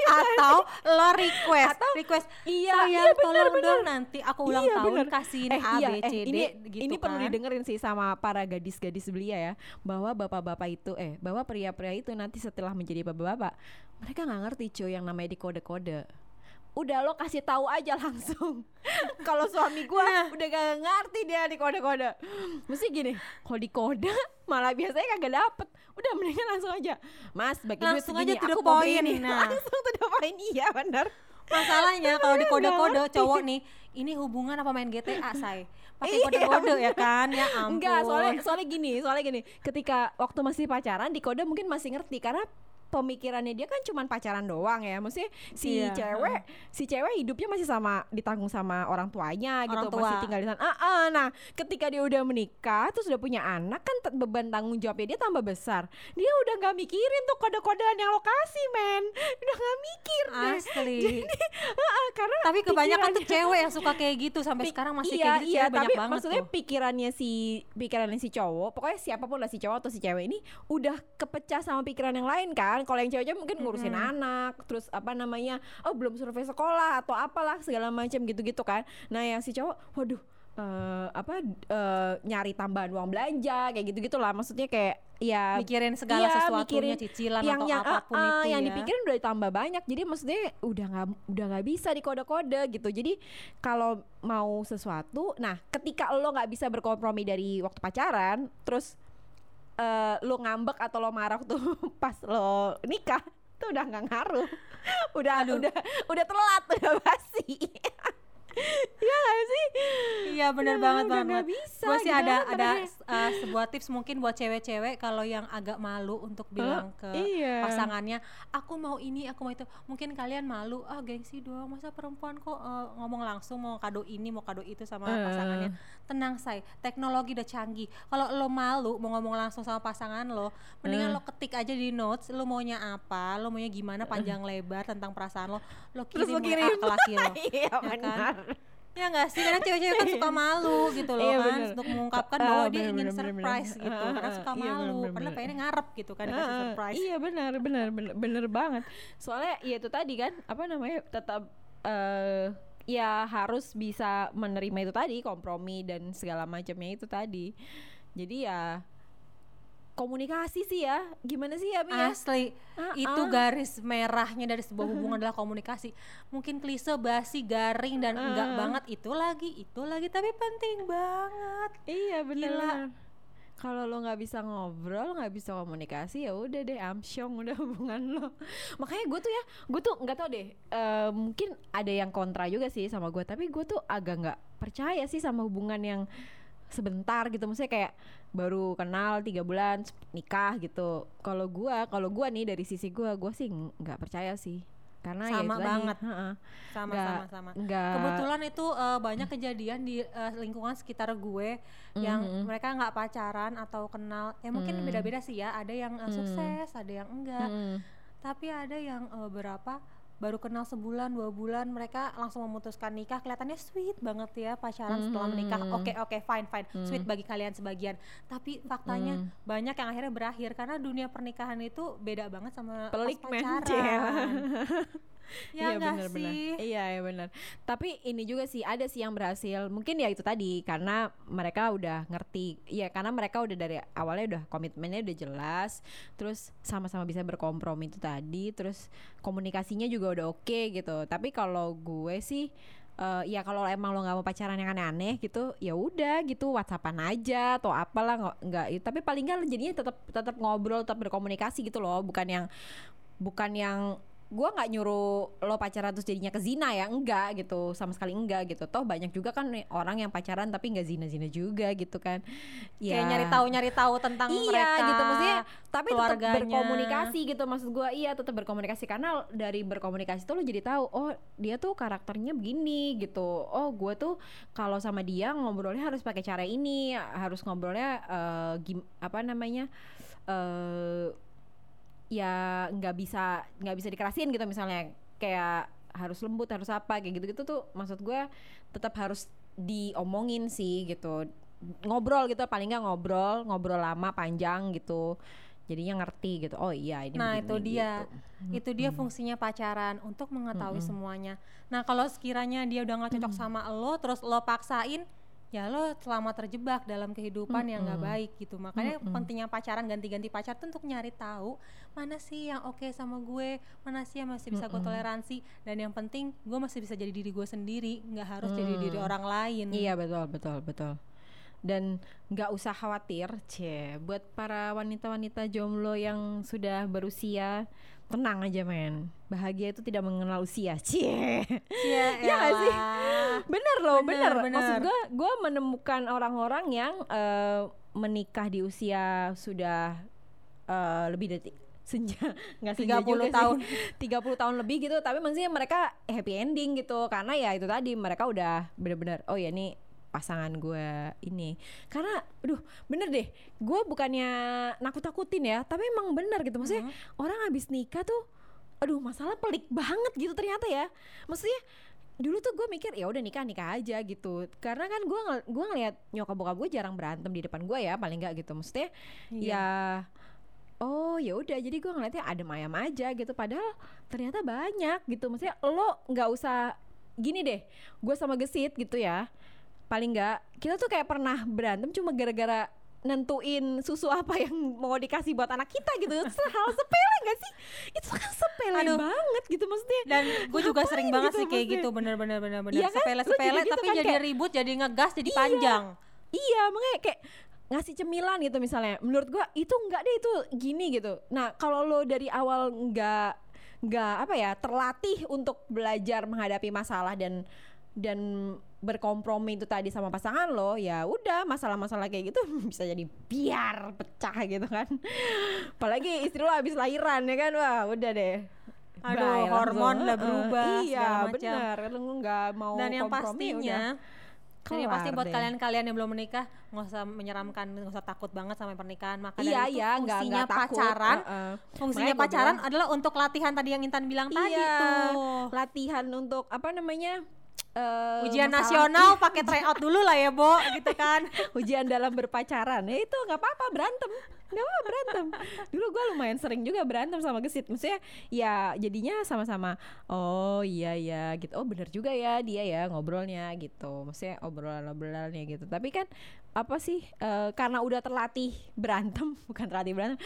atau lo request, Atau- request. Iya, sayang iya, bener, tolong bener. dong nanti aku ulang Iya, tahun bener. kasihin Eh, A iya, B eh, C D ini, gitu ini perlu kan. didengerin sih sama para gadis-gadis belia ya bahwa bapak-bapak itu eh bahwa pria-pria itu nanti setelah menjadi bapak-bapak mereka nggak ngerti cuy yang namanya di kode-kode udah lo kasih tahu aja langsung kalau suami gua Nah. udah gak ngerti dia di kode-kode mesti gini kalau di kode malah biasanya kagak dapet udah mendingan langsung aja mas bagi duit Langsung segini aja aku mau ini nah. langsung to the point iya bener Masalahnya kalau di kode-kode cowok nih, ini hubungan apa main GTA, say? Pakai Iya, kode-kode ya kan? Ya ampun. Enggak, soalnya soalnya gini, soalnya gini. Ketika waktu masih pacaran di kode mungkin masih ngerti karena pemikirannya dia kan cuman pacaran doang ya. Maksudnya si Iya, cewek, si cewek hidupnya masih sama ditanggung sama orang tuanya gitu, Orang tua. masih tinggal di sana. Ah, ah, nah, ketika dia udah menikah terus udah punya anak kan beban tanggung jawabnya dia tambah besar. Dia udah nggak mikirin tuh kode-kodean yang lokasi, men. Udah nggak mikir deh. Asli. Ah, ah, karena tapi kebanyakan tuh cewek yang suka kayak gitu sampai Pik- sekarang masih iya, kayak gitu iya, banyak tapi banget maksudnya tuh. pikirannya si pikirannya si cowok, pokoknya siapa pun lah si cowok atau si cewek ini udah kepecah sama pikiran yang lain kan. Kalau yang cewek-cewek mungkin ngurusin anak, terus apa namanya, oh belum survei sekolah atau apalah segala macam gitu-gitu kan. Nah yang si cowok, waduh eh, apa eh, nyari tambahan uang belanja kayak gitu gitulah maksudnya kayak ya Mikirin segala iya, sesuatunya, mikirin cicilan yang atau yang apa pun ah, itu yang ya. dipikirin udah ditambah banyak jadi maksudnya udah nggak udah nggak bisa di kode-kode gitu jadi kalau mau sesuatu nah ketika lo nggak bisa berkompromi dari waktu pacaran terus eh, lo ngambek atau lo marah tuh pas lo nikah tuh udah nggak ngaruh udah udah udah telat udah basi Iya gak sih? Iya benar Ya, banget banget. nggak bisa Gue sih gitu ada ada uh, sebuah tips mungkin buat cewek-cewek kalau yang agak malu untuk bilang ke iya. pasangannya, aku mau ini, aku mau itu. Mungkin kalian malu, ah gengsi doang, masa perempuan kok uh, ngomong langsung mau kado ini, mau kado itu sama Eh. pasangannya. Tenang say, teknologi udah canggih. Kalau lo malu mau ngomong langsung sama pasangan lo, mendingan Eh. lo ketik aja di notes, lo maunya apa, lo maunya gimana panjang lebar tentang perasaan lo, lo kirim, kirim. ke laki lo. Iya kan? benar. Ya enggak sih, kadang cewek-cewek kan suka malu gitu loh Iya, kan bener. Untuk mengungkapkan Ah, bahwa dia bener, ingin bener, surprise bener. gitu Ah, Karena ah, suka iya, malu, bener, padahal pengennya ngarep gitu kan dikasih Ah, surprise Iya benar benar benar benar banget. Soalnya ya itu tadi kan apa namanya tetap eh ya harus bisa menerima itu tadi kompromi dan segala macamnya itu tadi. Jadi ya komunikasi sih ya. Gimana sih ya Mi ya? Asli, Ah, itu ah. garis merahnya dari sebuah hubungan adalah komunikasi Mungkin klise, basi, garing, dan enggak Ah. banget Itu lagi, itu lagi, tapi penting banget Iya benar. Kalau lo nggak bisa ngobrol, nggak bisa komunikasi ya udah deh amsyong udah hubungan lo. Makanya gue tuh ya, gue tuh nggak tau deh. eh, mungkin ada yang kontra juga sih sama gue, tapi gue tuh agak nggak percaya sih sama hubungan yang sebentar gitu. Maksudnya kayak baru kenal tiga bulan nikah gitu. Kalau gue, kalau gue nih dari sisi gue, gue sih nggak percaya sih. Karena ya Sama tadi, banget. heeh, Sama, nggak- sama, sama nggak- Kebetulan itu eh, banyak kejadian di eh, lingkungan sekitar gue yang Mhm. mereka nggak pacaran atau kenal ya mungkin Mm. beda-beda sih ya ada yang Mm. sukses ada yang enggak Mm. tapi ada yang eh, berapa baru kenal sebulan dua bulan mereka langsung memutuskan nikah. Kelihatannya sweet banget ya pacaran setelah menikah. Mhm. oke oke fine fine. Sweet bagi kalian sebagian. Tapi faktanya Mm. banyak yang akhirnya berakhir karena dunia pernikahan itu beda banget sama Pelik, pacaran ya iya benar benar. Iya iya benar. Tapi ini juga sih ada sih yang berhasil. Mungkin ya itu tadi karena mereka udah ngerti. Iya karena mereka udah dari awalnya udah komitmennya udah jelas. Terus sama-sama bisa berkompromi itu tadi. Terus komunikasinya juga udah oke gitu. Tapi kalau gue sih eh, ya kalau emang lo nggak mau pacaran yang aneh-aneh gitu ya udah gitu whatsappan aja atau apalah nggak nggak tapi paling nggak jadinya tetap tetap ngobrol tetap berkomunikasi gitu loh bukan yang bukan yang gua nggak nyuruh lo pacaran terus jadinya ke zina ya? Enggak gitu. Sama sekali enggak gitu. Toh banyak juga kan orang yang pacaran tapi nggak zina zina juga gitu kan. Kayak nyari tahu nyari tahu tentang iya mereka gitu. Maksudnya tapi tetap keluarganya. berkomunikasi gitu. Maksud gua iya tetap berkomunikasi. Karena dari berkomunikasi tuh lo jadi tahu oh dia tuh karakternya begini gitu. Oh gua tuh kalau sama dia ngobrolnya harus pakai cara ini harus ngobrolnya eh, gim- apa namanya eh ya nggak bisa nggak bisa dikerasin gitu misalnya. Kayak harus lembut harus apa kayak gitu gitu tuh maksud gue tetap harus diomongin sih gitu. Ngobrol gitu paling nggak ngobrol ngobrol lama panjang gitu. Jadinya ngerti gitu oh iya ini Nah begini, itu dia, gitu. itu dia fungsinya pacaran untuk mengetahui semuanya. Nah kalau sekiranya dia udah nggak cocok sama lo, terus lo paksain, ya lo selama terjebak dalam kehidupan yang nggak baik gitu. Makanya pentingnya pacaran ganti-ganti pacar tuh untuk nyari tahu mana sih yang oke sama gue, mana sih yang masih bisa gue toleransi, dan yang penting gue masih bisa jadi diri gue sendiri, nggak harus jadi diri orang lain. Iya betul betul betul. Dan nggak usah khawatir, c buat para wanita-wanita jomblo yang sudah berusia tenang aja men. Bahagia itu tidak mengenal usia, cie. Iya Iya nggak sih? elah. Bener loh, Bener, bener. bener. Maksud gue, gue menemukan orang-orang yang eh, menikah di usia sudah eh, lebih dari senja nggak senja 30 juga tahun. sih 30 tahun lebih gitu tapi maksudnya mereka happy ending gitu karena ya itu tadi mereka udah bener-bener oh ya ini pasangan gue ini. Karena aduh bener deh gue bukannya nakut-nakutin ya tapi emang bener gitu. Maksudnya orang habis nikah tuh aduh masalah pelik banget gitu ternyata ya. Maksudnya dulu tuh gue mikir ya udah nikah nikah aja gitu. Karena kan gue ngel gue ngeliat nyokap bokap gue jarang berantem di depan gue ya paling nggak gitu. Maksudnya ya oh ya udah. Jadi gue ngeliatnya adem ayam aja gitu. Padahal ternyata banyak gitu. Maksudnya lo nggak usah gini deh gue sama gesit gitu ya paling nggak kita tuh kayak pernah berantem cuma gara-gara nentuin susu apa yang mau dikasih buat anak kita gitu itu hal sepele gak sih itu kan sepele Aduh. banget gitu maksudnya dan gue juga sering banget gitu sih kayak maksudnya? gitu bener-bener bener-bener kan? sepele Lu sepele gitu tapi kan, jadi kayak- ribut jadi ngegas jadi Iya. panjang Iya, makanya kayak ngasih cemilan gitu misalnya. Menurut gua itu enggak deh itu gini gitu. Nah, kalau lo dari awal enggak enggak apa ya, terlatih untuk belajar menghadapi masalah dan dan berkompromi itu tadi sama pasangan lo, ya udah masalah-masalah kayak gitu bisa jadi biar pecah gitu kan. Apalagi istri lo habis lahiran ya kan, wah udah deh. Aduh, Bye, hormon udah berubah, Iya, segala macam. benar. Lo nggak mau dan yang kompromi, pastinya udah. dan yang pasti Kelar buat kalian-kalian yang belum menikah nggak usah menyeramkan nggak usah takut banget sama pernikahan maka Iya, dari itu iya, nggak fungsinya nggak takut. pacaran Heeh. fungsinya Makanya gua pacaran bilang- adalah untuk latihan tadi yang Intan bilang tadi Iya, tuh latihan untuk apa namanya eh, ujian masalah- nasional pakai tryout dulu lah ya Bo gitu kan. Ujian dalam berpacaran. Ya itu nggak apa-apa berantem. Nggak apa berantem. Dulu gue lumayan sering juga berantem sama gesit. Maksudnya ya jadinya sama-sama oh iya ya gitu. Oh bener juga ya dia ya ngobrolnya gitu. Maksudnya obrolan obrolannya gitu. Tapi kan apa sih eh, karena udah terlatih berantem bukan terlatih berantem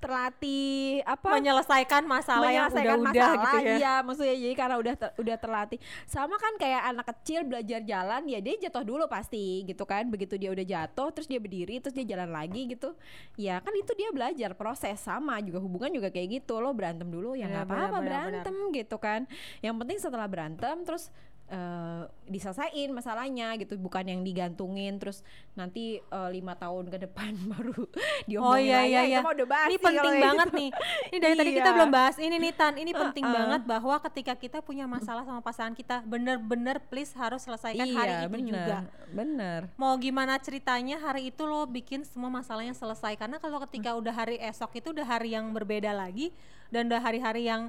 terlatih apa? Menyelesaikan masalah yang menyelesaikan udah-udah masalah gitu ya. iya maksudnya jadi karena udah ter- udah terlatih. Sama kan kayak anak kecil belajar jalan ya dia jatuh dulu pasti gitu kan. Begitu dia udah jatuh terus dia berdiri terus dia jalan lagi gitu. Ya kan itu dia belajar proses sama juga hubungan juga kayak gitu. Lo berantem dulu ya Benar, nggak apa-apa berantem gitu kan. Yang penting setelah berantem terus eh diselesain masalahnya gitu bukan yang digantungin terus nanti eh, lima tahun ke depan baru Oh diomongin iya lagi. iya Itu iya. mah udah Ini penting banget gitu. nih. Ini dari tadi kita Iya. belum bahas ini nih Tan. Ini penting Uh-uh. banget bahwa ketika kita punya masalah sama pasangan kita, bener-bener please harus selesaikan hari Iya, itu bener, juga. bener Mau gimana ceritanya hari itu lo bikin semua masalahnya selesai karena kalau ketika udah hari esok itu udah hari yang berbeda lagi dan udah hari-hari yang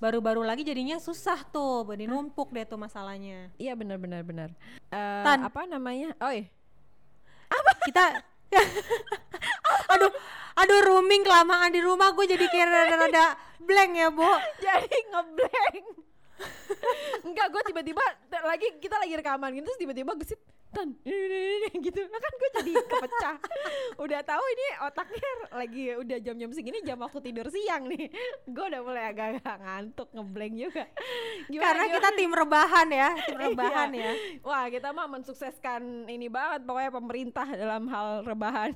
baru-baru lagi jadinya susah tuh, jadi numpuk deh tuh masalahnya. Iya benar benar benar. Eh, Tan. apa namanya? Oh iya. kita aduh aduh rooming kelamaan di rumah gue jadi kayak rada-rada blank ya Bo Jadi ngeblank. Enggak, gue tiba-tiba lagi kita lagi rekaman gitu terus tiba-tiba gesit tan ini, ini, ini, ini," gitu. Nah kan gue jadi kepecah. udah tahu ini otaknya lagi udah jam-jam segini jam aku tidur siang nih. Gue udah mulai agak-agak ngantuk ngeblank juga. Gimana, karena gimana? kita tim rebahan ya tim rebahan Iya. ya Wah, kita mah mensukseskan ini banget pokoknya pemerintah dalam hal rebahan.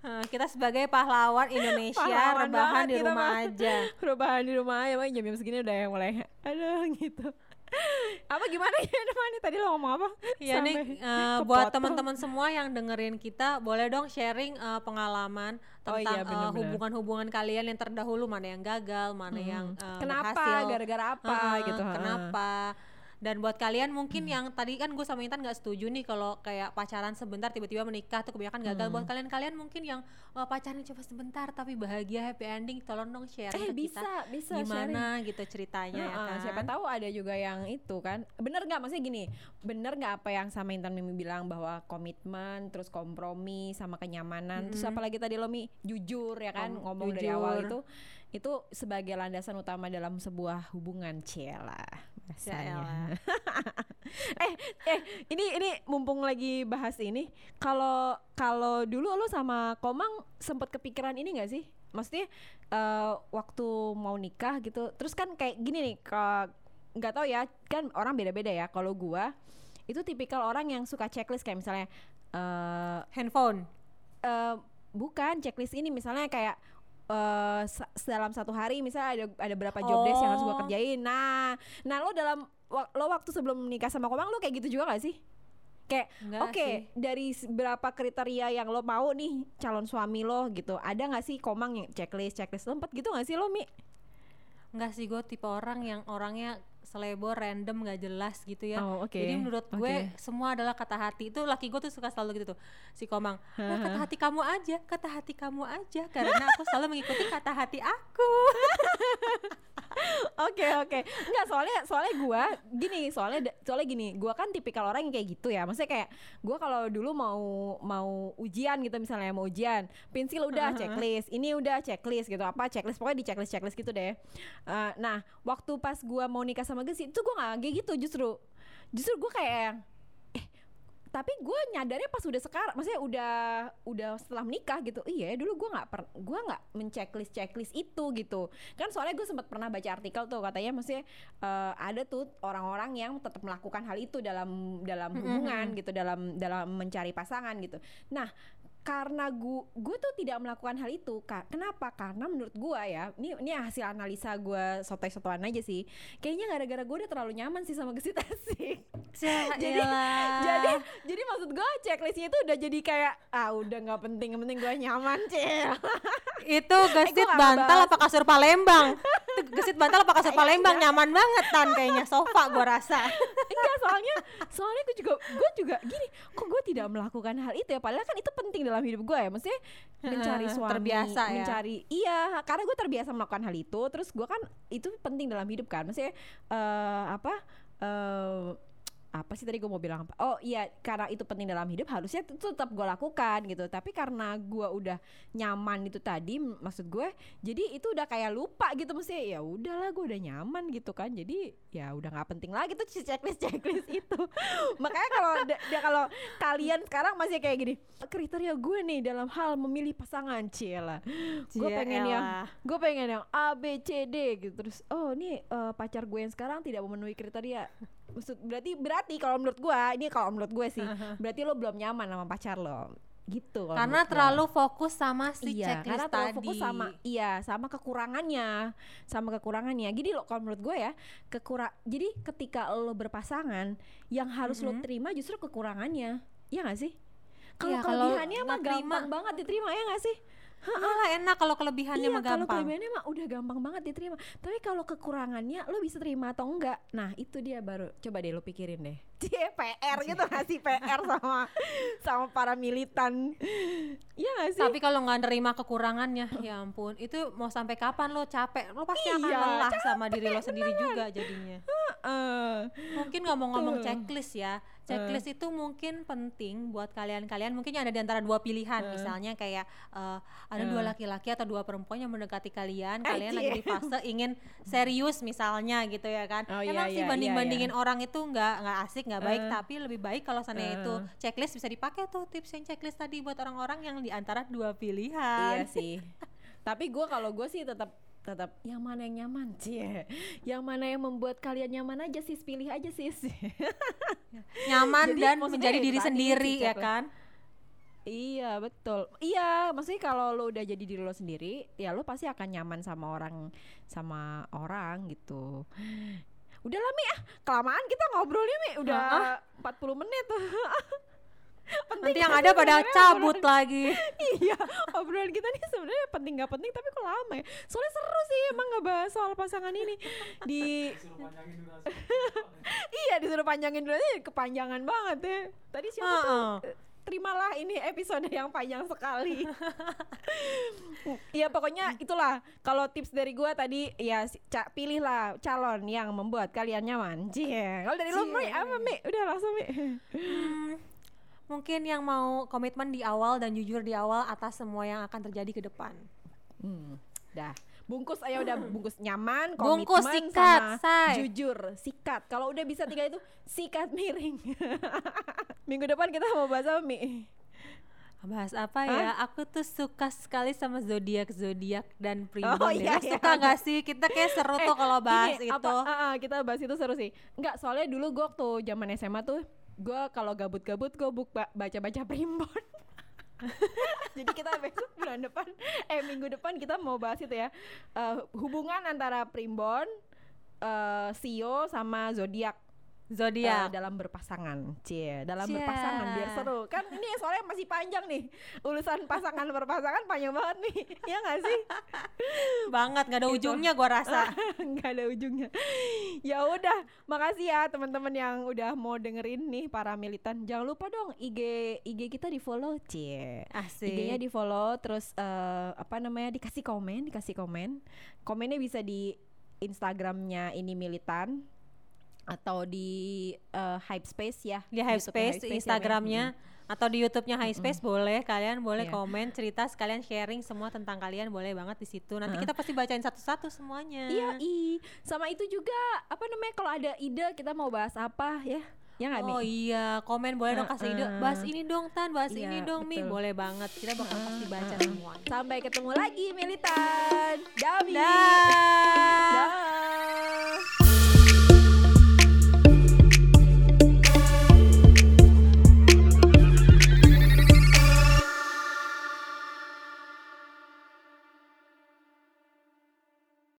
Eh, kita sebagai pahlawan Indonesia Pahlawan rebahan di rumah mah. aja. Rebahan di rumah aja, emang jam-jam segini udah yang mulai aduh gitu. Apa gimana ya nih tadi lo ngomong apa? Ya nih eh, buat kepotong. teman-teman semua yang dengerin kita boleh dong sharing eh, pengalaman Oh tentang iya, eh, bener-bener. hubungan-hubungan kalian yang terdahulu mana yang gagal, mana yang eh, Kenapa? berhasil. Gara-gara apa Heeh, gitu. Kenapa? Dan buat kalian mungkin yang tadi kan gue sama Intan nggak setuju nih kalau kayak pacaran sebentar tiba-tiba menikah tuh kebanyakan gagal. Hmm. Buat kalian-kalian mungkin yang eh, pacaran cuma sebentar tapi bahagia happy ending, tolong dong share Eh ke bisa, kita bisa gimana gitu ceritanya ya Heeh, kan. Siapa tahu ada juga yang itu kan. Bener nggak maksudnya gini? Bener nggak apa yang sama Intan Mimi bilang bahwa komitmen, terus kompromi, sama kenyamanan, terus Mm-mm. apalagi tadi lo Mi jujur ya kan Kom- ngomong dari awal jujur. itu itu sebagai landasan utama dalam sebuah hubungan cela Ya elah. eh eh ini ini mumpung lagi bahas ini kalau kalau dulu lo sama Komang sempet kepikiran ini nggak sih maksudnya eh, waktu mau nikah gitu terus kan kayak gini nih ke nggak tahu ya kan orang beda-beda ya kalau gua itu tipikal orang yang suka checklist kayak misalnya eh Handphone. eh, bukan checklist ini misalnya kayak eh sa- dalam satu hari misalnya ada ada berapa job desk yang harus gua Oh. kerjain. Nah, nah lo dalam lo waktu sebelum menikah sama Komang lo kayak gitu juga gak sih? Kayak oke sih. dari berapa kriteria yang lo mau nih calon suami lo gitu ada nggak sih Komang yang checklist checklist lempet gitu gak sih lo mi? Enggak sih gue tipe orang yang orangnya selebor random nggak jelas gitu ya. Oh, oke. Jadi menurut gue Oke. semua adalah kata hati. Itu laki gue tuh suka selalu gitu tuh. Si Komang, "Nah, kata hati kamu aja, kata hati kamu aja karena aku selalu mengikuti kata hati aku. Oke oke. Enggak soalnya soalnya gua gini soalnya soalnya gini gua kan tipikal orang yang kayak gitu ya. Maksudnya kayak gua kalau dulu mau mau ujian gitu misalnya mau ujian pensil udah checklist ini udah checklist gitu apa checklist pokoknya di checklist checklist gitu deh. Eh, nah waktu pas gua mau nikah sama Gesi itu gua nggak kayak gitu justru. Justru gua kayak tapi gue nyadarnya pas udah sekarang maksudnya udah udah setelah menikah gitu. Iya dulu gue nggak per gue nggak menceklis checklist itu gitu. Kan soalnya gue sempat pernah baca artikel tuh katanya maksudnya eh, ada tuh orang-orang yang tetap melakukan hal itu dalam dalam hubungan gitu dalam dalam mencari pasangan gitu. Nah karena gue gue tuh tidak melakukan hal itu. Ka- kenapa? Karena menurut gue ya ini ini hasil analisa gue sotoy-sotoan aja sih. Kayaknya gara-gara gue udah terlalu nyaman sih sama Gesit asik Jadi- jadi jadi maksud gue checklistnya itu udah jadi kayak ah udah nggak penting yang penting gue nyaman cil. Itu gesit bantal apa kasur Palembang? Gesit bantal apa kasur Palembang? nyaman banget tan kayaknya. Sofa gua rasa. enggak soalnya soalnya gue juga gue juga gini kok gue tidak melakukan hal itu ya? Padahal kan itu penting dalam hidup gue ya maksudnya mencari suami Terbiasa ya. mencari iya karena gue terbiasa melakukan hal itu terus gue kan itu penting dalam hidup kan maksudnya eh apa eh apa sih tadi gue mau bilang apa? Oh iya karena itu penting dalam hidup harusnya itu tetap gue lakukan gitu. Tapi karena gue udah nyaman itu tadi, maksud gue, jadi itu udah kayak lupa gitu mesti ya udahlah gue udah nyaman gitu kan. Jadi ya udah nggak penting lagi tuh checklist checklist itu. Makanya kalau da- kalau kalian sekarang masih kayak gini, kriteria gue nih dalam hal memilih pasangan cila. Gue pengen yang gue pengen yang A B C D gitu terus oh ini eh, pacar gue yang sekarang tidak memenuhi kriteria maksud berarti berarti kalau menurut gue ini kalau menurut gue sih berarti lo belum nyaman sama pacar lo gitu kalau Karena terlalu fokus sama si iya checklist karena terlalu tadi. fokus sama iya sama kekurangannya sama kekurangannya jadi lo kalau menurut gue ya kekurang jadi ketika lo berpasangan yang harus lo Mhm. terima justru kekurangannya ya gak sih kalau kalau kelebihannya mah nggak terima. gampang banget diterima ya gak sih Malah enak kalau kelebihannya iya, mah kalau gampang. kelebihannya mah udah gampang banget diterima. Tapi kalau kekurangannya lo bisa terima atau enggak? Nah, itu dia baru coba deh lo pikirin deh. Cie, PR gitu gak sih PR sama sama para militan. Iya gak sih? Tapi kalau nggak nerima kekurangannya, ya ampun, itu mau sampai kapan lo capek? Lo pasti akan Iya, lelah sama diri lo sendiri juga jadinya. Heeh. Mungkin ngomong-ngomong checklist ya. Checklist itu mungkin penting buat kalian-kalian. Mungkin ada di antara dua pilihan, Eh. misalnya kayak eh, ada dua Eh. laki-laki atau dua perempuan yang mendekati kalian. Kalian lagi di fase ingin serius misalnya gitu ya kan. Oh, Emang iya, sih iya, banding-bandingin orang itu nggak nggak asik, nggak baik. Eh. Tapi lebih baik kalau seandainya itu Eh. checklist bisa dipakai tuh tips yang checklist tadi buat orang-orang yang di antara dua pilihan. Iya sih. Tapi gue kalau gue sih tetap tetap yang mana yang nyaman cie yang mana yang membuat kalian nyaman aja sih pilih aja sih Nyaman Jadi dan menjadi diri sendiri ya kan. Iya betul. Iya, maksudnya kalau lo udah jadi diri lo sendiri, ya lo pasti akan nyaman sama orang sama orang gitu. Udah lah Mi ah, kelamaan kita ngobrolnya Mi, udah 40 menit tuh. Nanti yang ada pada cabut lagi. iya, obrolan kita nih sebenarnya penting gak penting tapi kok lama ya. Soalnya seru sih emang ngebahas soal pasangan ini di iya disuruh panjangin durasi kepanjangan banget ya. Tadi siapa tuh? Heeh. Eh, Terimalah ini episode yang panjang sekali. Iya pokoknya itulah kalau tips dari gua tadi ya ca pilihlah calon yang membuat kalian nyaman. Cie. Kalau dari lo Mi, apa Mi? Udah langsung Mi. Hmm, mungkin yang mau komitmen di awal dan jujur di awal atas semua yang akan terjadi ke depan. Hmm, dah. Bungkus ayo udah bungkus nyaman, Bungkus, sikat, sama say. jujur, sikat. Kalau udah bisa tiga itu sikat miring. Minggu depan kita mau bahas apa Mi? Bahas apa ya? Aku tuh suka sekali sama zodiak zodiak dan primbon. Oh, iya, iya. suka gak sih? Kita kayak seru tuh kalau bahas Ini, itu. apa, ah, kita bahas itu seru sih. Enggak, soalnya dulu gue waktu zaman SMA tuh gue kalau gabut-gabut gue baca-baca primbon. Jadi kita besok bulan depan, eh minggu depan kita mau bahas itu ya. Eh, hubungan antara primbon, eh sio sama zodiak Zodiak. dalam berpasangan, cie dalam Cie. berpasangan biar seru kan ini soalnya masih panjang nih urusan pasangan berpasangan panjang banget nih ya nggak sih banget nggak ada Gitu. ujungnya gua rasa. nggak ada ujungnya ya udah makasih ya teman-teman yang udah mau dengerin nih para militan jangan lupa dong IG IG kita di follow cie Asik. IG-nya di follow terus eh, apa namanya dikasih komen dikasih komen komennya bisa di Instagramnya ini militan atau di eh, Hype Space ya di YouTube-nya Space, Hype ya. Instagramnya atau di YouTube-nya High Space boleh kalian boleh Iya. komen cerita sekalian sharing semua tentang kalian boleh banget di situ. Nanti Heeh. kita pasti bacain satu-satu semuanya. Iya, i. Sama itu juga apa namanya kalau ada ide kita mau bahas apa ya? Ya nggak Mi? Oh iya, komen boleh dong kasih ide. Bahas ini dong Tan, bahas Iya, ini dong Mi. betul. Boleh banget. Kita bakal pasti baca Heeh. semuanya. Sampai ketemu lagi militan. Dami. Dah.